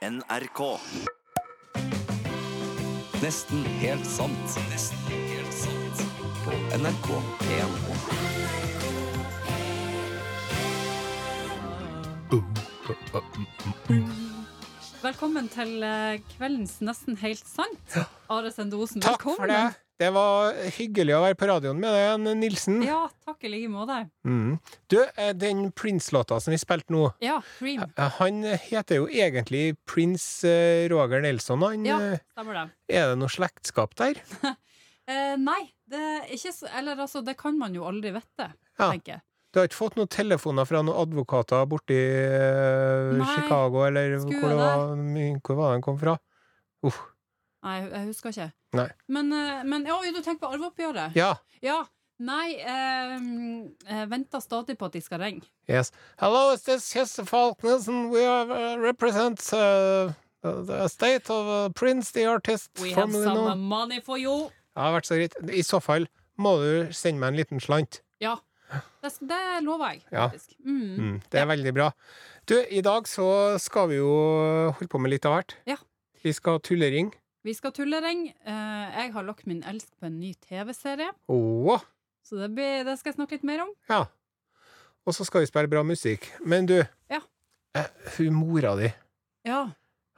NRK. Nesten helt sant. Nesten helt sant. På NRK P1. Velkommen til eh, kveldens Nesten helt sant. Are velkommen Takk for det. Det var hyggelig å være på radioen med deg, Nilsen. Ja, takk i like måte. Mm. Du, eh, den Prince-låta som vi spilte nå, Ja, Cream. eh, han heter jo egentlig Prince eh, Roger Nelson. Han, Ja, stemmer det. Er det noe slektskap der? Eh, nei, det er ikke så Eller altså, det kan man jo aldri vite, Ja. tenker jeg. Du har ikke fått noen telefoner fra noen advokater borti uh, Chicago, eller hvor, det var, hvor var den kom fra? Uff. Nei, jeg husker ikke. Nei. Men, eh, men ja, du tenker på arveoppgjøret? Ja. Ja. Nei, eh, jeg venter stadig på at de skal ringe. Yes. Hello, is this Jesse Falk Nielsen? We are, uh, represent uh, the state of uh, Prince, the artist. We have some known- money for you. Ja, det har vært så greit. I så fall må du sende meg en liten slant. Ja. Det, det lover jeg, Ja. Mm. Mm, det er veldig bra. Du, i dag så skal vi jo holde på med litt av hvert. Ja. Vi skal tullering. Vi skal tulleringe. Eh, jeg har lagt min elsk på en ny TV-serie, så det, blir, det skal jeg snakke litt mer om. ja. Og så skal vi spille bra musikk. Men du, Ja. eh, hun mora di Ja.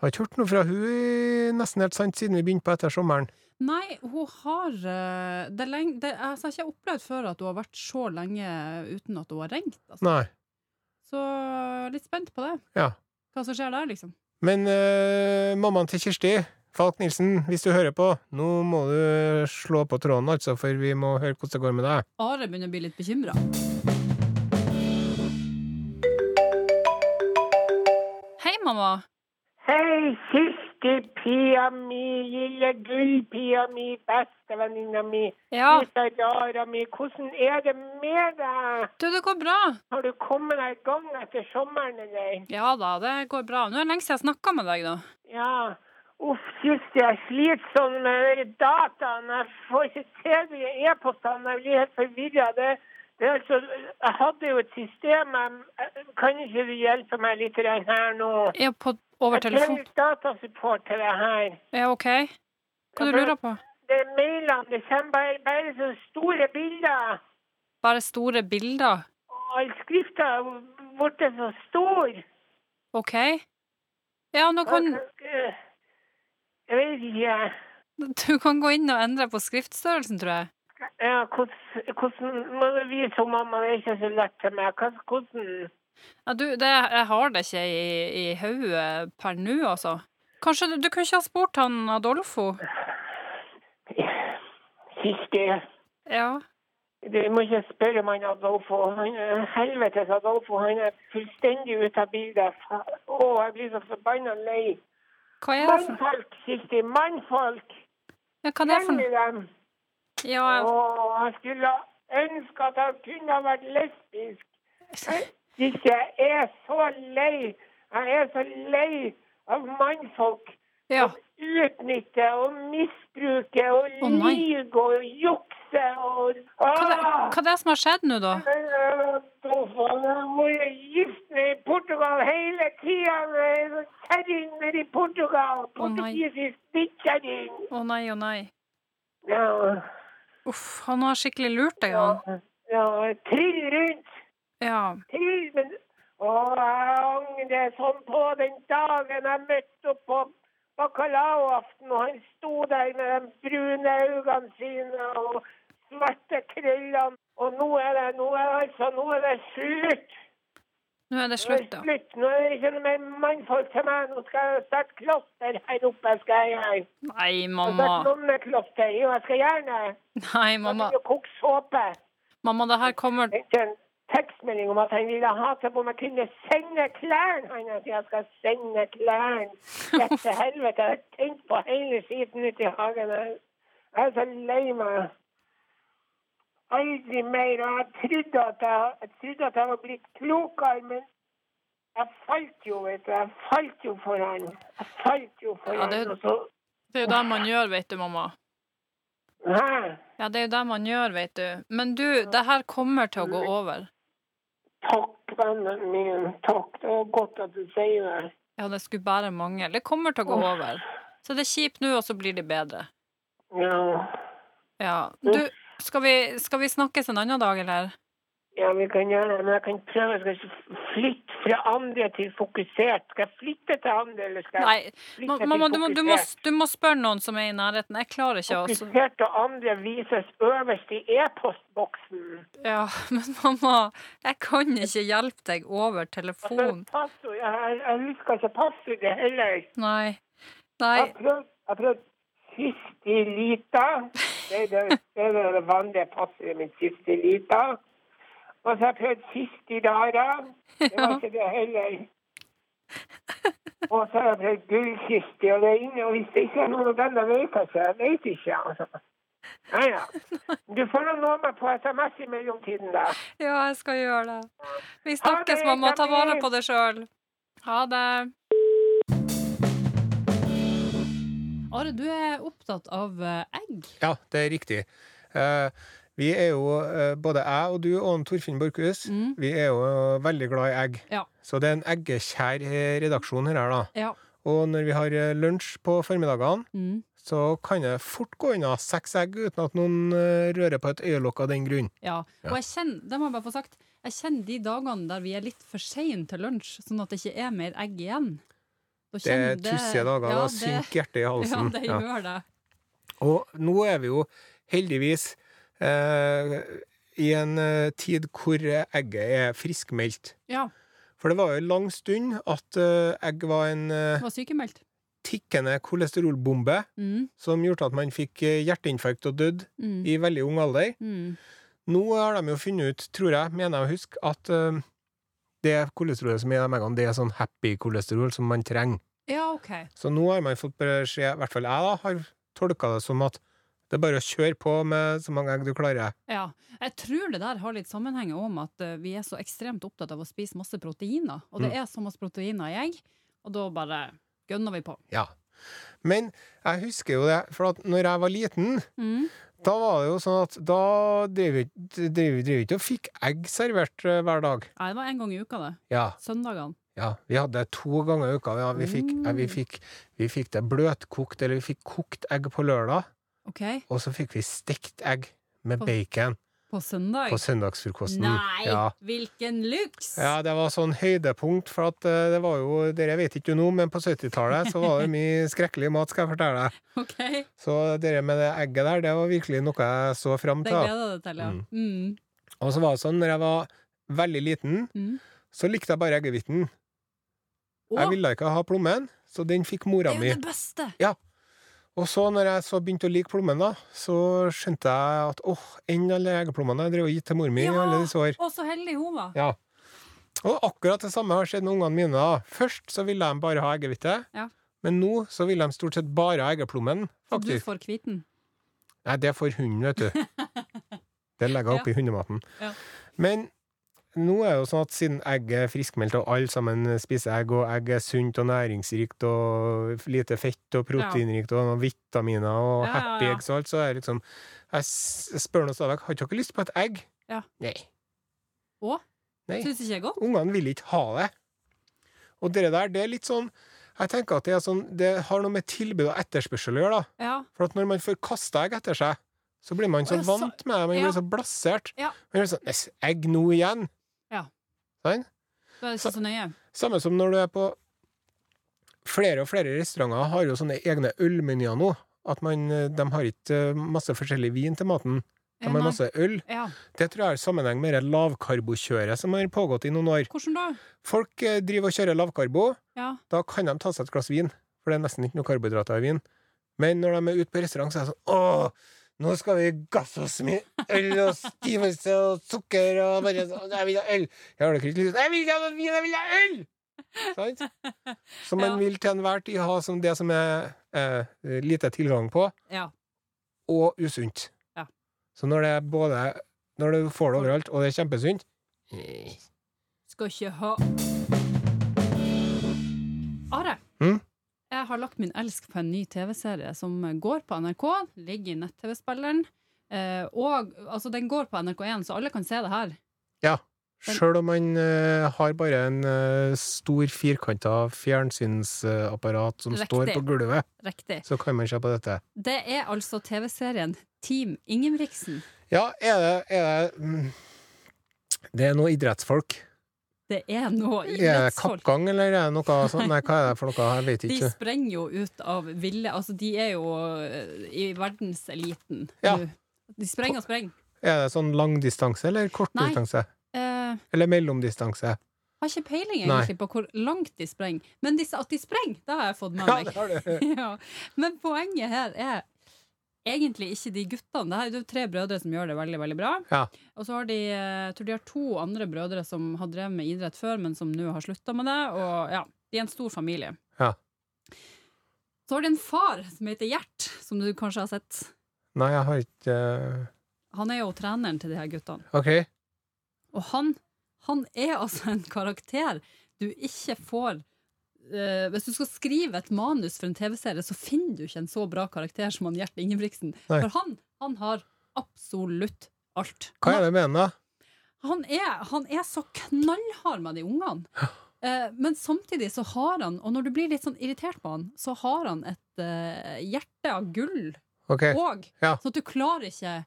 Har ikke hørt noe fra hun nesten helt sant siden vi begynte på etter sommeren. Nei, hun har eh, det lenge, det, altså, Jeg har ikke opplevd før at hun har vært så lenge uten at hun har ringt. Altså. Nei. Så litt spent på det. Ja. Hva som skjer der, liksom. Men eh, mammaen til Kirsti, Falk Nilsen, hvis du hører på, nå må du slå på tråden, altså, for vi må høre hvordan det går med deg. Are begynner å bli litt bekymra. Hei, mamma. Hei, Kirsti, pia mi, lille gullpia mi, bestevenninna mi, Ja, Lara mi, hvordan er det med deg? du, det går bra. Har du kommet deg i gang etter sommeren, eller? Ja da, det går bra. Nå er det lenge siden jeg snakka med deg, da. Ja, uff, syns jeg sliter sånn med dataene. dataen, jeg får ikke til de e-postene, jeg blir helt er altså, jeg hadde jo et system, jeg, kan ikke du hjelpe meg litt her nå? Ja, på, over Jeg trenger datasupport til det her. Ja, OK. Hva du lurer på? Det er mailene, det kommer bare, bare så store bilder. Bare store bilder? Og all skrifta er borte så stor. OK. Ja, nå kan Jeg vet ikke. Du kan gå inn og endre på skriftstørrelsen, tror jeg. Ja, hvordan, hvordan må du mamma? Er ikke så lett til meg. Hvordan Ja, du, det, jeg har det ikke i, i hodet per nå, altså. Kanskje du, du kunne ikke ha spurt han Adolfo? Siste Ja. du må ikke spørre om han Adolfo. Han helvetes Adolfo. Han er fullstendig ute av bildet. Å, jeg blir så forbanna lei. Hva er det Mannfolk, Kirsti. Mannfolk. ja, Hva er det for noe? Ja, Og jeg skulle ønske at han kunne ha vært lesbisk. Jeg, jeg er så lei. Jeg er så lei av mannfolk ja. som utnytter og misbruker og oh, lyver og jukser og Hva, det, hva er det som har skjedd nå, da? Jeg må jeg Portugal hele tida. Kjerring nede i Portugal. Portugisisk bittkjerring. Å nei, å nei. Ja. Uff, han har skikkelig lurt deg, han. ja, trill rundt. Ja. Trill, men å, jeg angrer sånn på den dagen jeg møtte opp på bacalaoaften, og han sto der med de brune øynene sine og svarte krøllene. Og nå er det, nå er det altså, nå er det slutt. Nå er det Nå er slutt, det slutt. Nå er det ikke noe mer mannfolk til meg. Nå skal jeg starte kloster her oppe. skal jeg. Nei, Jeg skal mamma. Starte nonnekloster. Jo, jeg skal gjerne. Nei, Jeg mamma. skal koke såpe. Mamma, det her kommer Ikke en tekstmelding om at han ville ha til om jeg kunne sende klærne hans. Jeg skal sende klærne. Dette helvete. Jeg har tent på hele skiten ute i hagen. Jeg jeg er så lei meg. Aldri mer. Og jeg trodde at jeg, jeg trodde at jeg var blitt klokere, men jeg falt jo, vet du. Jeg falt jo for han. Jeg falt jo for Ja, det- han. Så Det er jo det man gjør, vet du, mamma. Hæ? Ja, det er jo det man gjør, vet du. Men du, det her kommer til å gå over. Takk, vennen min. Takk. Det var godt at du sier det. Ja, det skulle bare mangle. Det kommer til å gå over. Så det er kjipt nå, og så blir det bedre. Ja. Ja. Du, skal vi, skal vi snakkes en annen dag, eller? ja, vi kan gjøre det, men jeg kan prøve. Skal jeg flytte fra andre til fokusert? Skal jeg flytte til andre, eller skal jeg flytte til mamma, du må, du, må, du må spørre noen som er i nærheten. Jeg klarer ikke å Fokusert og andre vises øverst i e-postboksen. Ja, men mamma, jeg kan ikke hjelpe deg over telefon. Passord, jeg, jeg, jeg husker ikke passordet heller. Nei. Nei. jeg har prøvd Sistilita. Det er det, er det vanlige passordet mitt. Sistilita. Og så har jeg prøvd sist i dag, da. Det var ikke det heller. Og så har jeg prøvd gullkiste og det er inne, og hvis det ikke er noen av dem, da vet jeg ikke. Jeg vet ikke, altså. Nei ja. Du får nå nå meg på SMS i mellomtiden, da. Ja, jeg skal gjøre det. Vi snakkes, mamma. Ta vare på deg sjøl. Ha det. Are, du er opptatt av eh, egg. Ja, det er riktig. Eh, vi er jo, eh, både jeg og du og Torfinn Borchhus, Mm. vi er jo veldig glad i egg. Ja. Så det er en eggekjær redaksjon her, da. Ja. Og når vi har lunsj på formiddagene, Mm. så kan det fort gå unna seks egg uten at noen rører på et øyelokk av den grunn. Ja. Ja. Og jeg kjenner, det må jeg bare få sagt, jeg kjenner de dagene der vi er litt for seine til lunsj, sånn at det ikke er mer egg igjen. Det er tussige dager. Ja, det- synker hjertet i halsen. Ja, det gjør det. Og nå er vi jo heldigvis eh, i en eh, tid hvor egget er friskmeldt. Ja, For det var jo en lang stund at eh, egg var en eh, var sykemeldt. tikkende kolesterolbombe Mm, som gjorde at man fikk eh, hjerteinfarkt og døde mm, i veldig ung alder. mm. Nå har de jo funnet ut, tror jeg, mener jeg å huske, at eh, det kolesterolet som er i de eggene, det er sånn happy kolesterol som man trenger. Ja, OK. Så nå har man fått beskjed, i hvert fall jeg da, har tolka det som at det er bare å kjøre på med så mange egg du klarer. Ja. Jeg tror det der har litt sammenheng om at eh, vi er så ekstremt opptatt av å spise masse proteiner. Og Mm. det er så masse proteiner i egg, og da bare gønner vi på. Ja. Men jeg husker jo det, for at når jeg var liten, Mm. da var det jo sånn at da drev vi ikke og fikk egg servert eh, hver dag. Nei, det var en gang i uka, det. Ja, Søndagene. ja. Vi hadde det to ganger i uka. Ja, vi, fikk, ja, eh, vi, fikk, vi fikk det bløtkokt, eller vi fikk kokt egg på lørdag, Okay. og så fikk vi stekt egg med bacon På søndag? på søndagsfrokosten. Nei, Ja. hvilken luks! Ja, det var sånn høydepunkt, for at eh, det var jo Dere vet ikke nå, men på 70-tallet så var det mye skrekkelig mat, skal jeg fortelle deg. Okay. Så det med det egget der, det var virkelig noe jeg så fram det til. du deg til, ja. Mm. Mm. Og så var det sånn, når jeg var veldig liten, Mm. så likte jeg bare eggehviten. Jeg ville ikke ha plommen, så den fikk mora mi. det er jo det beste! Og så, når jeg så begynte å like plommen, da, så skjønte jeg at åh, enn alle eggeplommene jeg drev og gitt til mor mi i alle disse år. Og så heldig hun var. Ja. Og akkurat det samme har skjedd med ungene mine. da. Først så ville de bare ha eggehvite, Ja. men nå så vil de stort sett bare ha eggeplommen, Og du får kviten. Nei, det får hunden, vet du. Det legger jeg oppi hundematen. Ja. Men nå er det jo sånn at siden egg er friskmeldt, og alle sammen spiser egg, og egg er sunt og næringsrikt, og lite fett og proteinrikt, og noen vitaminer og Ja, happy eggs og alt, så er det liksom Jeg spør nå stadig har dere lyst på et egg? Ja. Nei. Å? Nei. Syns ikke er godt? Ungene vil ikke ha det. Og det der, det er litt sånn Jeg tenker at det sånn Det har noe med tilbud og etterspørsel å gjøre, da. Ja. For at når man får kasta egg etter seg, så blir man så så- vant med det. Man blir så blasert. Ja. Man blir sånn Egg nå igjen? Sånn? Da er det ikke så nøye. Samme som når du er på Flere og flere restauranter har jo sånne egne ølmenyer nå. At man, eh, de har ikke eh, masse forskjellig vin til maten. De har masse øl. Ja. Det tror jeg har sammenheng med det lavkarbokjøret som har pågått i noen år. Hvordan da? Folk eh, driver og kjører lavkarbo. Ja. Da kan de ta seg et glass vin, for det er nesten ikke noe karbohydrater i vin. Men når de er ute på restaurant, så er det sånn Åh, nå skal vi gasse oss med øl og stivelse og sukker og bare sånn Jeg vil ha øl! Jeg har det ikke lyst Jeg vil ikke ha noe vin, jeg vil ha øl! Sant? Så man Ja. vil til enhver tid ha som det som er eh, lite tilgang på, ja. og usunt. Ja. Så når det er både Når du får det overalt, og det er kjempesunt Skal ikke ha Are. Mm? Jeg har lagt min elsk på en ny TV-serie som går på NRK, ligger i nett-TV-spilleren. Eh, og altså, den går på NRK1, så alle kan se det her. Ja. Sjøl om man uh, har bare en uh, stor firkanta fjernsynsapparat som Riktig. står på gulvet, Riktig. så kan man se på dette. Det er altså TV-serien Team Ingebrigtsen. Ja, er det, er det mm, Det er noe idrettsfolk. Det er noe Er det kappgang, eller er det noe sånt? Nei, hva er det for noe? Jeg vet De sprenger jo ut av ville Altså, de er jo eh, i verdenseliten Ja. nå. De sprenger og sprenger. Er det sånn langdistanse eller kortdistanse? Eh, Eller mellomdistanse? har ikke peiling Nei. egentlig på hvor langt de sprenger. Men de, at de sprenger, det har jeg fått med Ja, meg. det har du. ja. Men poenget her er egentlig ikke de guttene. Det er jo tre brødre som gjør det veldig veldig bra. Ja. Og så har de jeg tror de har to andre brødre som har drevet med idrett før, men som nå har slutta med det. Og ja, de er en stor familie. Ja. Så har de en far som heter Gjert, som du kanskje har sett. Nei, jeg har ikke eh, Han er jo treneren til de her guttene. OK. Og han, han er altså en karakter du ikke får eh, Hvis du skal skrive et manus for en TV-serie, så finner du ikke en så bra karakter som han Gjert Ingebrigtsen. Nei. For han, han har absolutt alt. Hva er det med da? Han er, han er så knallhard med de ungene. Uh, men samtidig så har han, og når du blir litt sånn irritert på han, så har han et uh, hjerte av gull òg. Okay. Ja. Sånn at du klarer ikke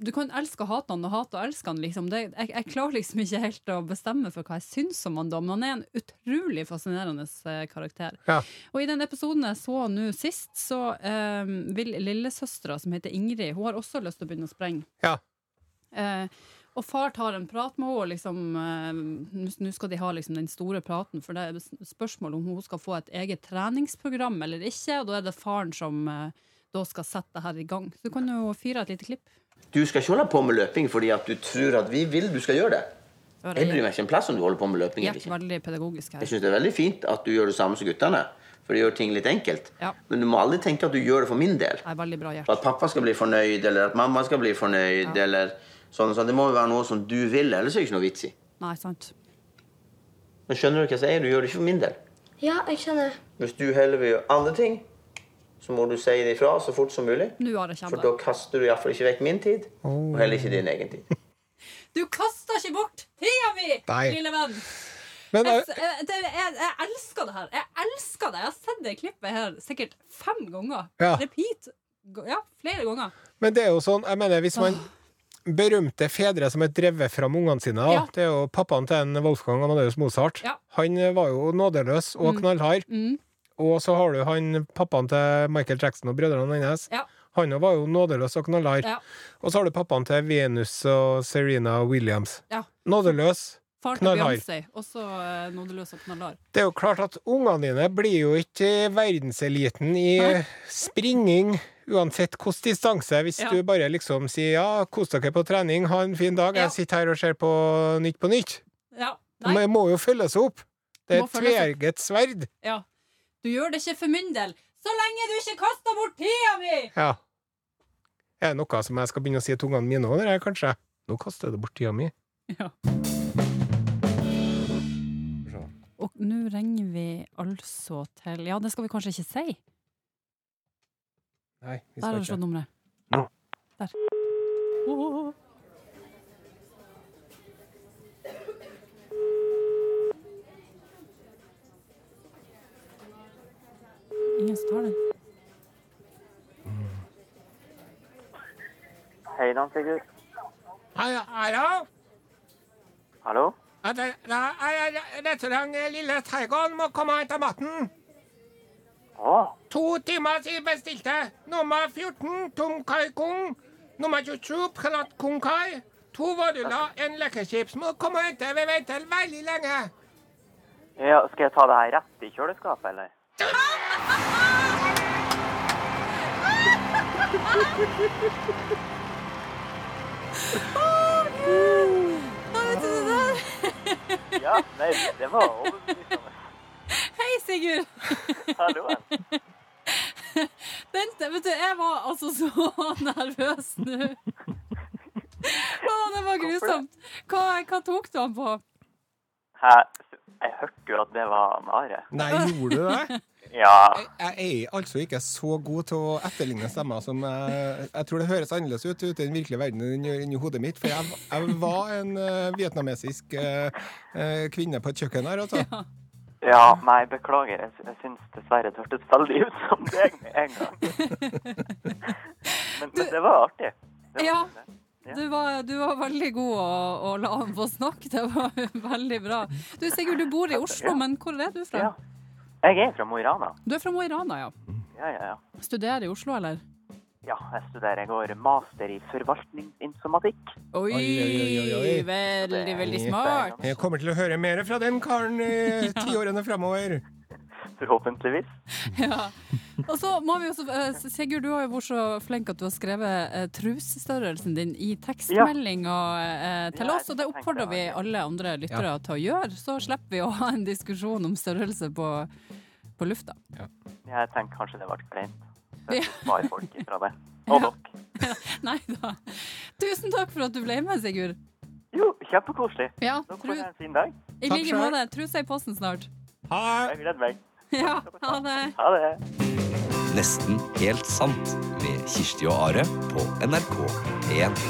Du kan elske og hate han og hate og elske han. Liksom. Det, jeg, jeg klarer liksom ikke helt å bestemme for hva jeg syns om han da, men han er en utrolig fascinerende eh, karakter. Ja. Og i den episoden jeg så nå sist, så eh, vil lillesøstera, som heter Ingrid, hun har også lyst til å begynne å sprenge. Ja. Eh, og far tar en prat med henne, og liksom, eh, nå skal de ha liksom den store praten, for det er spørsmål om hun skal få et eget treningsprogram eller ikke, og da er det faren som eh, da skal sette det her i gang. Så du kan jo fyre et lite klipp. Du skal ikke holde på med løping fordi at du tror at vi vil du skal gjøre det. Jeg bryr meg ikke en plass om du holder på med løping Jeg er veldig pedagogisk her. Jeg syns det er veldig fint at du gjør det samme som guttene. For det gjør ting litt enkelt. Ja. Men du må aldri tenke at du gjør det for min del. Det er veldig bra, For Gjert. at pappa skal bli fornøyd, eller at mamma skal bli fornøyd, Ja. eller sånn. sånn. Det må jo være noe som du vil, ellers er det ikke noe vits i. Nei, sant. Men skjønner du hva jeg sier? Du gjør det ikke for min del. Ja, jeg skjønner. Hvis du heller vil gjøre andre ting, så må du si det ifra så fort som mulig. Jeg For da kaster du iallfall ikke vekk min tid, og heller ikke din egen tid. Du kaster ikke bort tida mi, Nei. lille venn! Men Jeg, eh, jeg, det- jeg, jeg elsker det her. Jeg elsker det. Jeg har sett det klippet her sikkert fem ganger. Ja. Repeat. Ja, flere ganger. Men det er jo sånn, jeg mener, hvis man Berømte fedre som er drevet fram ungene sine. Ja. Det er jo pappaen til en Wolfgang Amadeus Mozart. Ja. Han eh, var jo nådeløs og knallhard. Mm. Og så har du han pappaen til Michael Jackson og brødrene hans. Ja. Han var jo nådeløs og knallhard. Ja. Og så har du pappaen til Venus og Serena Williams. Ja. Nådeløs. Faren til. Beyoncé, også uh, nådeløs og knallhard. Det er jo klart at ungene dine blir jo ikke verdenseliten i Nei. springing, uansett hvilken distanse. Hvis Ja. du bare liksom sier ja, kos dere på trening, ha en fin dag, Ja. jeg sitter her og ser på Nytt på Nytt. Ja. Det må jo følges opp. Det er et tverget sverd. ja. Du gjør det ikke for min del. Så lenge du ikke kaster bort tida mi! Ja. Er det noe som jeg skal begynne å si til ungene mine òg, kanskje? Nå kaster du bort tida mi. Ja. Og nå ringer vi altså til Ja, det skal vi kanskje ikke si. Nei, vi skal Der har du slått nummeret. Der. Nå. Der. Åh. Ingen som tar den. Hei, da, Sigurd. Hallo? Hallo? Hallo? Ja, det, det, jeg, restaurant Lille Treigon må komme og hente maten. Å, To timer siden bestilte. Nummer 14, Tom Kai Kung. Nummer 22, Prat Kung Kai. To vårruller, en lekkerchips. Må komme og hente. Vi venter veldig lenge. ja, skal jeg ta det her rett i kjøleskapet, eller? Ja, vet du det der? Ja, nei, det var overbevisende. Hei, Sigurd! Hallo. Vent, vet du, jeg var altså så nervøs nå. Å, det var grusomt. Hva, hva tok du han på? Hæ? Jeg hørte jo at det var Mare. Nei, gjorde du det? Ja. Jeg, jeg er altså ikke så god til å etterligne stemmer som jeg, jeg tror det høres annerledes ut ute i den virkelige verden enn gjør inni hodet mitt. For jeg, jeg var en uh, vietnamesisk uh, uh, kvinne på et kjøkken her, altså. Ja, nei, beklager. Jeg, jeg syns dessverre det hørtes veldig ut som deg med en gang. Men, men det var artig. Det var Ja. det. Du var, du var veldig god å, å la ham få snakke. Det var veldig bra. Du Sigurd, du bor i Oslo, men hvor er du fra? Ja. Jeg er fra Mo i Rana. Du er fra Mo i Rana, ja. Ja, ja, ja. Studerer i Oslo, eller? Ja, jeg studerer. Jeg går master i forvaltningsinformatikk. Oi, Oi, oi, oi, oi. veldig, veldig smart. Jeg kommer til å høre mer fra den karen i tiårene fremover. Forhåpentligvis. Ja. Og så må vi også, eh, Sigurd, du har jo vært så flink at du har skrevet trusestørrelsen trusstørrelsen din i tekstmeldinga eh, til oss, og det oppfordrer vi alle andre lyttere til å gjøre. Så slipper vi å ha en diskusjon om størrelse på, på lufta. Jeg tenker kanskje det ble kleint. Ja. Så folk ifra det. Og Ja. dere. Nei da. Tusen takk for at du ble med, Sigurd. Jo, kjempekoselig. Ja, Dere får en fin dag. I like måte. Truse i posten snart. Ha det. Ja, ha det. Ha det. Nesten helt sant med Kirsti og Are på NRK P1.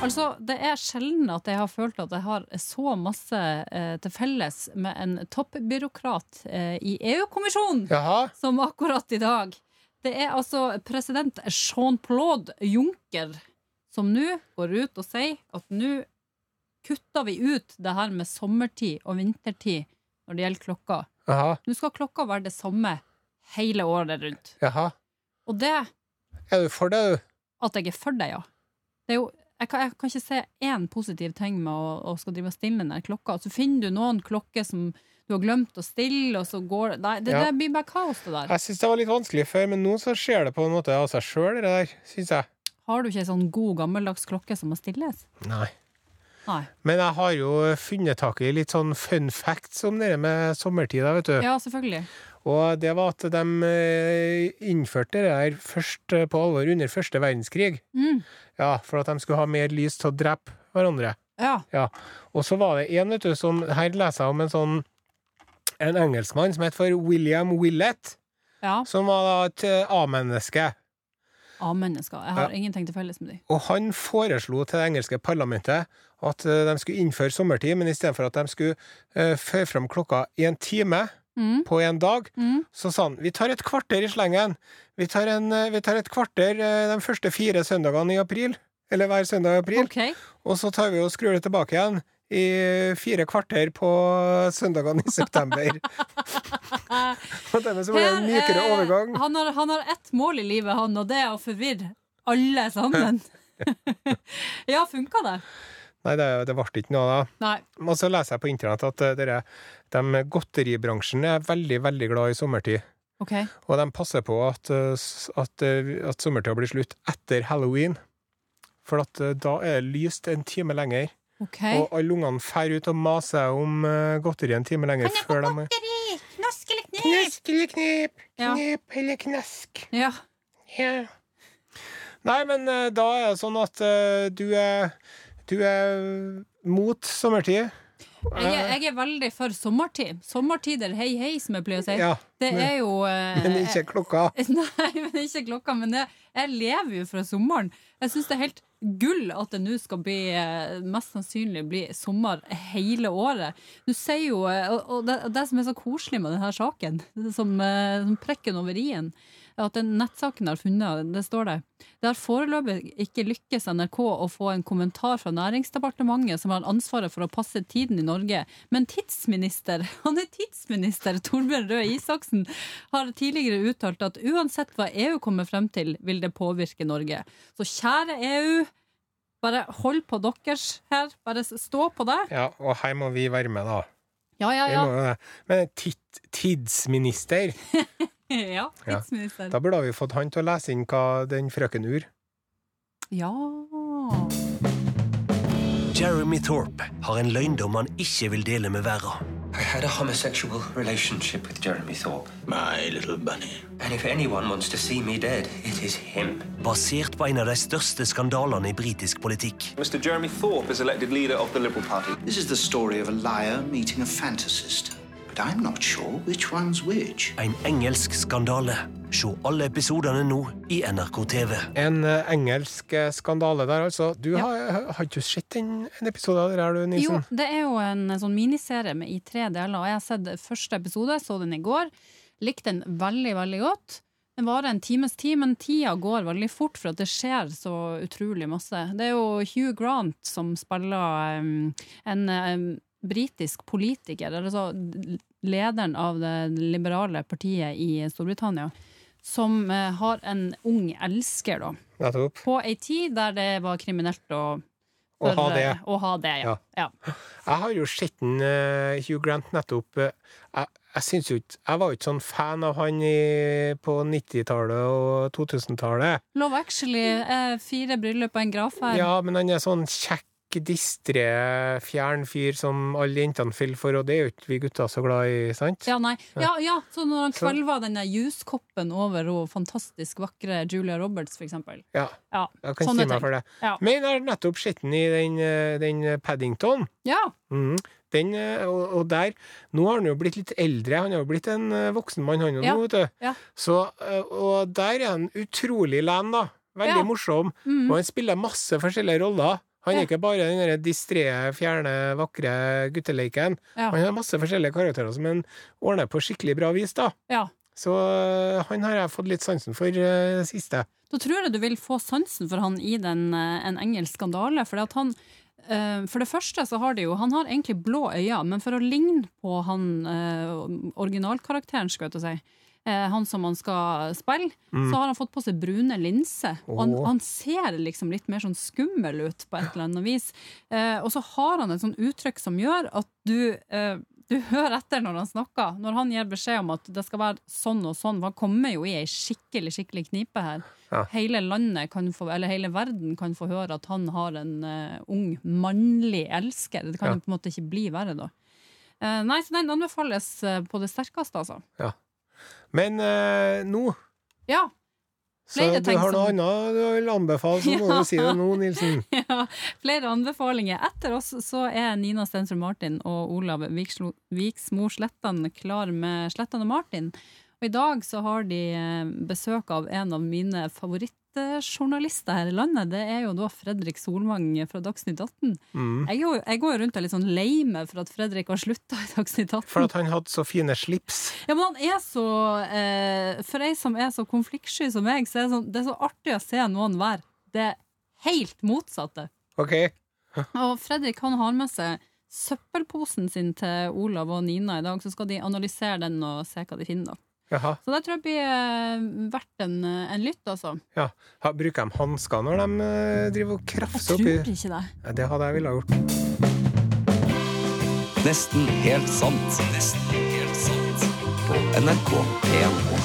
Altså, det er sjelden at jeg har følt at jeg har så masse eh, til felles med en toppbyråkrat eh, i EU-kommisjonen som akkurat i dag. Det er altså president Jean-Claude Juncker som nå går ut og sier at nå kutter vi ut det her med sommertid og vintertid når det gjelder klokka. Aha. Nå skal klokka være det samme hele året rundt. Jaha. Og det Er du for det, du? at jeg er for det, ja. Det jo, jeg, kan, jeg kan ikke se én positiv ting med å, å skal drive og stille den der klokka. Så finner du noen klokker som du har glemt å stille, og så går det Nei, det, Ja. det blir bare kaos, det der. Jeg syns det var litt vanskelig før, men nå så skjer det på en måte av seg sjøl, det der, syns jeg. Har du ikke ei sånn god, gammeldags klokke som må stilles? Nei. Nei. Men jeg har jo funnet tak i litt sånn fun facts om det med sommertida, vet du. Ja, selvfølgelig. Og det var at de eh, innførte det der først eh, på alvor under første verdenskrig. Mm. Ja, for at de skulle ha mer lys til å drepe hverandre. Ja. Og så var det en, vet du, som Her leser jeg om en sånn en engelskmann som het for William Willett, ja. som var da et eh, A-menneske. A-mennesker. Jeg har ingenting til felles med dem. Og han foreslo til det engelske parlamentet at eh, de skulle innføre sommertid, men istedenfor at de skulle uh, føre fram klokka i en time Mm. på en dag, Mm. så sa han vi tar et kvarter i slengen. Vi tar, en, eh, vi tar et kvarter uh, de første fire søndagene i april. Eller hver søndag i april. Okay. Og så tar vi og skrur det tilbake igjen i fire kvarter på søndagene i september. og dermed så blir det en mykere eh, overgang. Han har, han har ett mål i livet, han, og det er å forvirre alle sammen. ja, funka det? Nei, det, det ble ikke noe av. Og så leser jeg på internett at eh, dere, de godteribransjen er veldig, veldig glad i sommertid. Okay. Og de passer på at, eh, at, at sommertida blir slutt etter halloween. For at da er det lyst en time lenger. Ok. Og alle ungene drar ut og maser om eh, godteri en time lenger kan jeg før de Knask eller knep? Knask eller knep, Ja. eller knask. Ja. Ja. Nei, men eh, da er det sånn at uh, du er Du er mot sommertid. Jeg er, jeg er veldig for sommertid. Sommertider, hei hei, som jeg pleier å si. Ja, Det er jo eh, men ikke klokka. Nei, men ikke klokka. Men jeg, jeg lever jo fra sommeren. Jeg syns det er helt gull at det nå skal bli eh, mest sannsynlig bli sommer hele året. Du sier jo, eh, og det, det som er så koselig med denne saken, som, eh, som prekken over i-en, at den nettsaken har funnet, det står det Det har foreløpig ikke lykkes NRK å få en kommentar fra Næringsdepartementet, som har ansvaret for å passe tiden i Norge. Men tidsminister, han er tidsminister, Torbjørn Røe Isaksen, har tidligere uttalt at uansett hva EU kommer frem til, vil det påvirke Norge. Så kjære EU, bare hold på deres her. Bare stå på det. Ja, og her må vi være med, da. Ja, ja, ja. Men tid, tidsminister Ja, tidsminister. Da burde vi fått han til å lese inn hva den frøken ur. Ja. Jeremy Thorpe har en løgndom han ikke vil dele med verden. I had a homosexual relationship with Jeremy Thorpe. My little bunny. And if anyone wants to see me dead, it is him. Basert på en av de største skandalene i britisk politikk. Mr. Jeremy Thorpe is elected leader of the Liberal Party. This is the story of a liar meeting a fantasist. Sure. En engelsk skandale. Se alle episodene nå i NRK TV. En eh, engelsk eh, skandale der, altså. Du har, har ikke sett en, en episode av det her, du, Jo, det er jo en sånn miniserie med, i tre deler, jeg har sett første episode, så den i går. Likte den veldig, veldig godt. Den varer en times tid, men tida går veldig fort, for at det skjer så utrolig masse. Det er jo Hugh Grant som spiller um, en um, britisk politiker, eller så lederen av det liberale partiet i Storbritannia, som eh, har en ung elsker, da. Nettopp. På ei tid der det var kriminelt å Å ha det. Å ha det, ja. ja. Jeg har jo sett eh, Hugh Grant nettopp. Uh, jeg, jeg Jeg var jo ikke sånn fan av han i, på 90-tallet og 2000-tallet. Love Actually er fire bryllup og en graf her. Ja, men han er sånn kjekk, distré, fjern fyr som alle jentene faller for, og det er jo ikke vi gutter så glad i, sant? Ja, nei. Ja, ja, så når han Så- kvelva den der juskoppen over hun fantastisk vakre Julia Roberts, for eksempel. Ja. Ja, Jeg kan sånne si meg for det. Ja. Men jeg har nettopp sett den i den, eh, den Paddington. Ja. Mm. Den, eh, og, og der Nå har han jo blitt litt eldre. Han har jo blitt en eh, voksen mann, han jo nå, vet du. Ja. Så, og der er han utrolig len, da. Veldig morsom. Mm. Og han spiller masse forskjellige roller. Han er Ja. ikke bare den distré, fjerne, vakre gutteleiken. Ja. Han har masse forskjellige karakterer som han ordner på skikkelig bra vis, da. ja. Så eh, han har jeg fått litt sansen for uh, siste. Da tror jeg du vil få sansen for han i den, eh, en engelsk skandale. For, han, for det første så har de jo Han har egentlig blå øyne, men for å ligne på han originalkarakteren, skal jeg til å si, han som han skal spille, Mm. så har han fått på seg brune linser. Og han, han ser liksom litt mer sånn skummel ut på et eller annet vis. Eh, og så har han et sånn uttrykk som gjør at du eh, du hører etter når han snakker. Når han gir beskjed om at det skal være sånn og sånn. For han kommer jo i ei skikkelig skikkelig knipe her. Ja. Hele landet kan få, eller hele verden kan få høre at han har en uh, ung, mannlig elsker. Det kan Ja. jo på en måte ikke bli verre, da. Eh, nei, så den anbefales eh, på det sterkeste, altså. Ja. Men eh, nå Ja. Så du har noe annet du vil anbefale, så må Ja. du si det nå, Nilsen. ja, flere anbefalinger. Etter oss så er Nina Stensrud Martin og Olav Viksmo Slettan klar med Slettan og Martin. Og i dag så har de eh, besøk av en av mine favorittjournalister her i landet. Det er jo da Fredrik Solvang fra Dagsnytt 18. Mm. Jeg, går, jeg går rundt og er litt sånn lei meg for at Fredrik har slutta i Dagsnytt 18. For at han hadde så fine slips. Ja, men han er så eh, For ei som er så konfliktsky som meg, så er det, sånn, det er så artig å se noen være det helt motsatte. OK. Og Fredrik han har med seg søppelposen sin til Olav og Nina i dag, så skal de analysere den og se hva de finner. da. Jaha. Så det tror jeg blir eh, verdt en, en lytt, altså. Ja. Ha, bruker de hansker når de eh, driver og krafser Jeg oppi ikke det. Ja, Det hadde jeg ville ha gjort. Nesten helt sant. Nesten helt sant. På NRK P1.